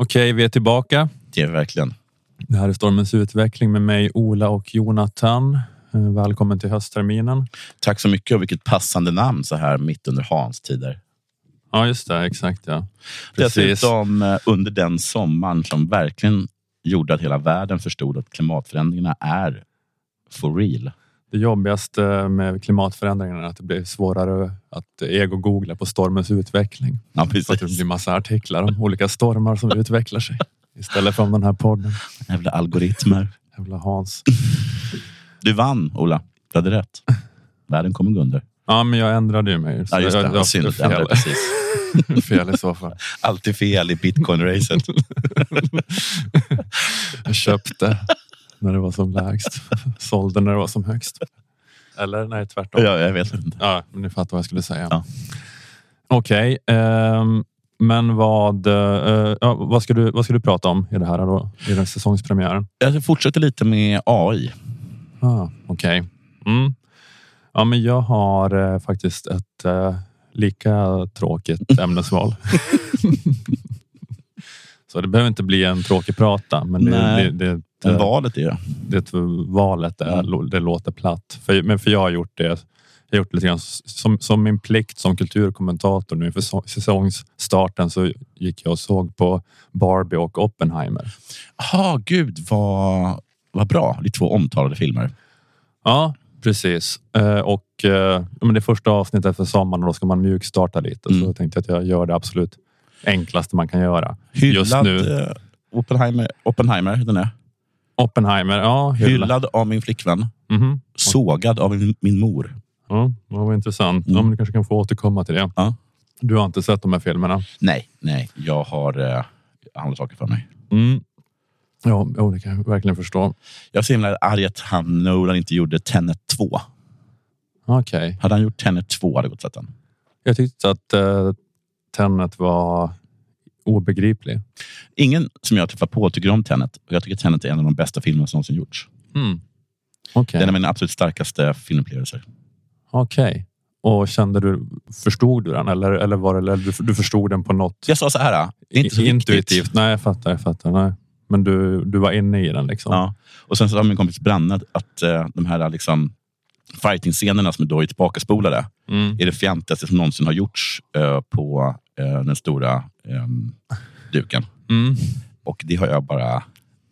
Okej, vi är tillbaka. Det är verkligen. Det här är Stormens utveckling med mig, Ola och Jonathan. Eh, Välkommen till höstterminen. Tack så mycket och vilket passande namn så här mitt under Hans tider. Ja, just det. Exakt. Ja. Precis. Dessutom eh, under den sommaren som verkligen gjorde att hela världen förstod att klimatförändringarna är for real. Det jobbigaste med klimatförändringarna är att det blir svårare att ego-googla på stormens utveckling. Ja, Så att det precis. blir massa artiklar om olika stormar som utvecklar sig. Istället för om den här podden. Jävla algoritmer. Jävla Hans. Du vann, Ola. Du hade rätt. Världen kommer gå under. Ja, men jag ändrade ju mig. Ja, just det. jag, synd. jag, att jag ändrade fel, precis. fel i så fall. Alltid fel i bitcoin-racet. Jag köpte när det var som lägst. Sålde när det var som högst. Eller nej, tvärtom. ja, jag vet inte. Ja, men ni fattar vad jag skulle säga. Ja. Okej, ehm, men vad, eh, ja, vad, ska du, vad ska du prata om i det här då? I den säsongspremiären? Jag fortsätter lite med AI. Ah, Okej. Mm. Ja, men jag har eh, faktiskt ett eh, lika tråkigt ämnesval. Så det behöver inte bli en tråkig prata, men det, Nej. det, det, Men det, valet är det valet är, Mm. det låter platt. För, men för jag har gjort det. Jag har gjort lite grann som, som min plikt som kulturkommentator nu för så- säsongsstarten så gick jag och såg på Barbie och Oppenheimer. Ja, gud vad, vad bra. Det är två omtalade filmer. Ja, precis. Eh, och eh, men det första avsnittet för sommaren och då ska man mjukstarta lite. Så Mm. jag tänkte att jag gör det absolut enklaste man kan göra. Hyllad Just nu. eh, Oppenheimer, Oppenheimer den är. Oppenheimer, ja. Hylla. Hyllad av min flickvän. Mhm. Sågad av min, min mor. Ja, var intressant. Ja, Mm. men du kanske kan få återkomma till det. Ja. Du har inte sett de här filmerna? Nej, nej. Jag har eh, andra saker för mig. Mm. Ja, jo, det kan jag verkligen förstå. Jag är så himla arg att han Nolan inte gjorde Tenet 2. Okej. Hade han gjort Tenet 2 hade jag gått sett den. Jag tyckte att uh, Tenet var obegriplig. Ingen som jag träffar på tycker om Tenet. Och jag tycker Tenet är en av de bästa filmerna som någonsin gjorts. Mm. Okej. Det är en av mina absolut starkaste filmupplevelser. Okej. Och kände du, förstod du den eller, eller var det, eller du, du förstod den på något Jag sa så här, det är inte så intuitivt? viktigt. Nej, jag fattar. Jag fattar nej. Men du, du var inne i den liksom? Ja. Och sen så har min kompis Branne att eh, de här liksom, fighting-scenerna som då är tillbakaspolade Mm. är det fjantigaste som någonsin har gjorts eh, på eh, den stora ehm, duken. Mm. Och det har jag bara...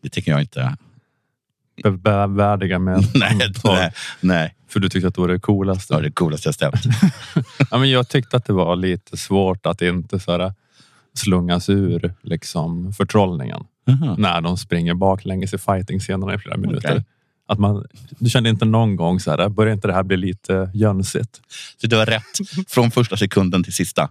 Det tycker jag inte... Be- Bevärdiga med Nej, nej, nej. För du tyckte att det var det coolaste? Det var det coolaste jag ställt. Ja, men jag tyckte att det var lite svårt att inte så här, slungas ur liksom, förtrollningen Jaha. när de springer baklänges i fighting-scenerna i flera minuter. Okej. Att man, du kände inte någon gång så här, börjar inte det här bli lite jönsigt? Så du har rätt från första sekunden till sista.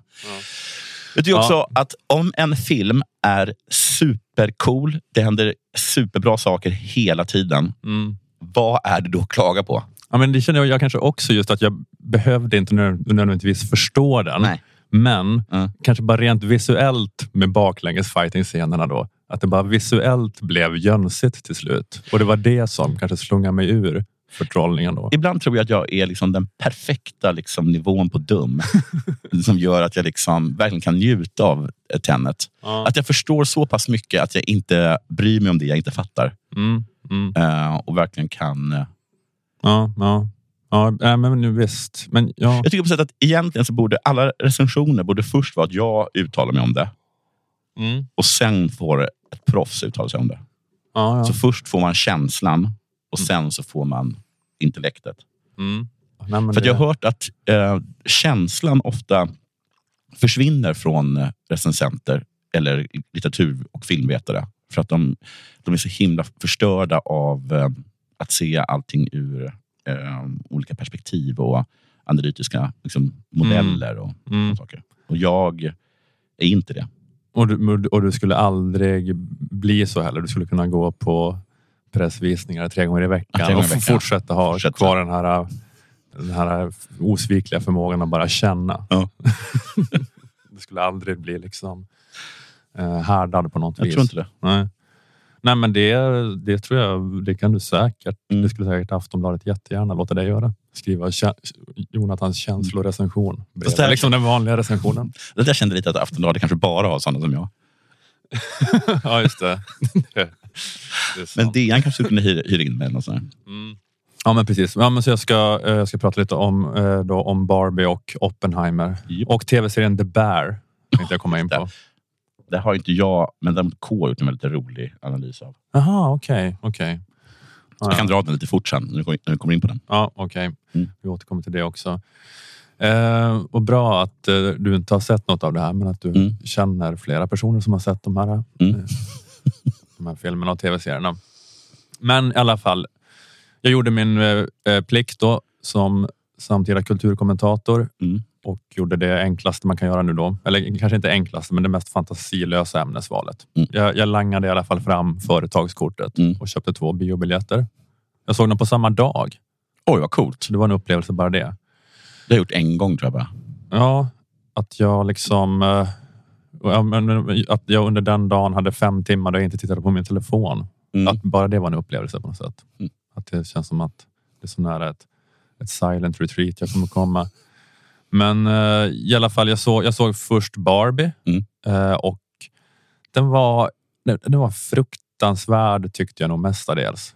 Vet du också att om en film är supercool, det händer superbra saker hela tiden. Mm. Vad är det då att klaga på? Ja, men det känner jag, jag kanske också just att jag behövde inte nö- nödvändigtvis förstå den. Nej. Men Mm. kanske bara rent visuellt med baklänges fighting-scenerna då. Att det bara visuellt blev jönsigt till slut. Och det var det som kanske slungade mig ur förtrollningen då. Ibland tror jag att jag är liksom den perfekta liksom nivån på dum. som gör att jag liksom verkligen kan njuta av Tenet. Ja. Att jag förstår så pass mycket att jag inte bryr mig om det jag inte fattar. Mm, mm. Eh, och verkligen kan... eh, Ja, ja. Ja, men nu visst. Men ja. Jag tycker på sätt att egentligen så borde alla recensioner borde först vara att jag uttalar mig om det. Mm. Och sen får ett proffs uttala sig om det. Ja, ja. Så först får man känslan och sen så får man intellektet. Mm. Nej, För att det- jag har hört att eh, känslan ofta försvinner från eh, recensenter eller litteratur och filmvetare. För att de, de är så himla förstörda av eh, att se allting ur eh, olika perspektiv och analytiska liksom, modeller och Mm. sådana saker. Och jag är inte det. Och, du, och du skulle aldrig bli så heller. Du skulle kunna gå på pressvisningar tre gånger i veckan gånger och i veckan. fortsätta ha Fortsätta. kvar den här, den här osvikliga förmågan att bara känna. Ja. du skulle aldrig bli liksom eh, härdad på något Jag vis. tror inte det. Nej. Nej, men det, det tror jag, det kan du säkert. Mm. Det skulle säkert Aftonbladet jättegärna låta dig göra. Skriva kä- Jonathans känslorecension. Det här- Liksom den vanliga recensionen. Det där kände lite att Aftonbladet kanske bara har sådana som jag. ja, just det. Men DN kanske skulle kunna hyra, hyra in mig. Eller mm. Ja, men precis. Ja, men så jag, ska, eh, jag ska prata lite om, eh, då, om Barbie och Oppenheimer. Yep. Och tv-serien The Bear tänkte jag komma in på. Det har inte jag, men däremot K har gjort en väldigt rolig analys av. Jaha, okej. Okay, okay. Ja, jag kan dra den lite fort sen, när vi kommer in på den. Ja, Okej, okay. mm. vi återkommer till det också. Eh, och Bra att eh, du inte har sett något av det här, men att du mm. känner flera personer som har sett de här, mm. Eh, de här filmerna och tv-serierna. Men i alla fall, jag gjorde min eh, eh, plikt då som samtida kulturkommentator mm. och gjorde det enklaste man kan göra nu då. Eller kanske inte enklaste, men det mest fantasilösa ämnesvalet. Mm. Jag, jag langade i alla fall fram företagskortet mm. och köpte två biobiljetter. Jag såg dem på samma dag. Oj, vad coolt. Det var en upplevelse bara det. Det har jag gjort en gång tror jag bara. Ja, att jag liksom... Eh, att jag under den dagen hade fem timmar där jag inte tittade på min telefon. Mm. Att bara det var en upplevelse på något sätt. Mm. Att det känns som att det är så nära ett, ett silent retreat jag kommer komma. Men uh, i alla fall, jag såg, jag såg först Barbie mm. uh, och den var, den, den var fruktansvärd tyckte jag nog mestadels.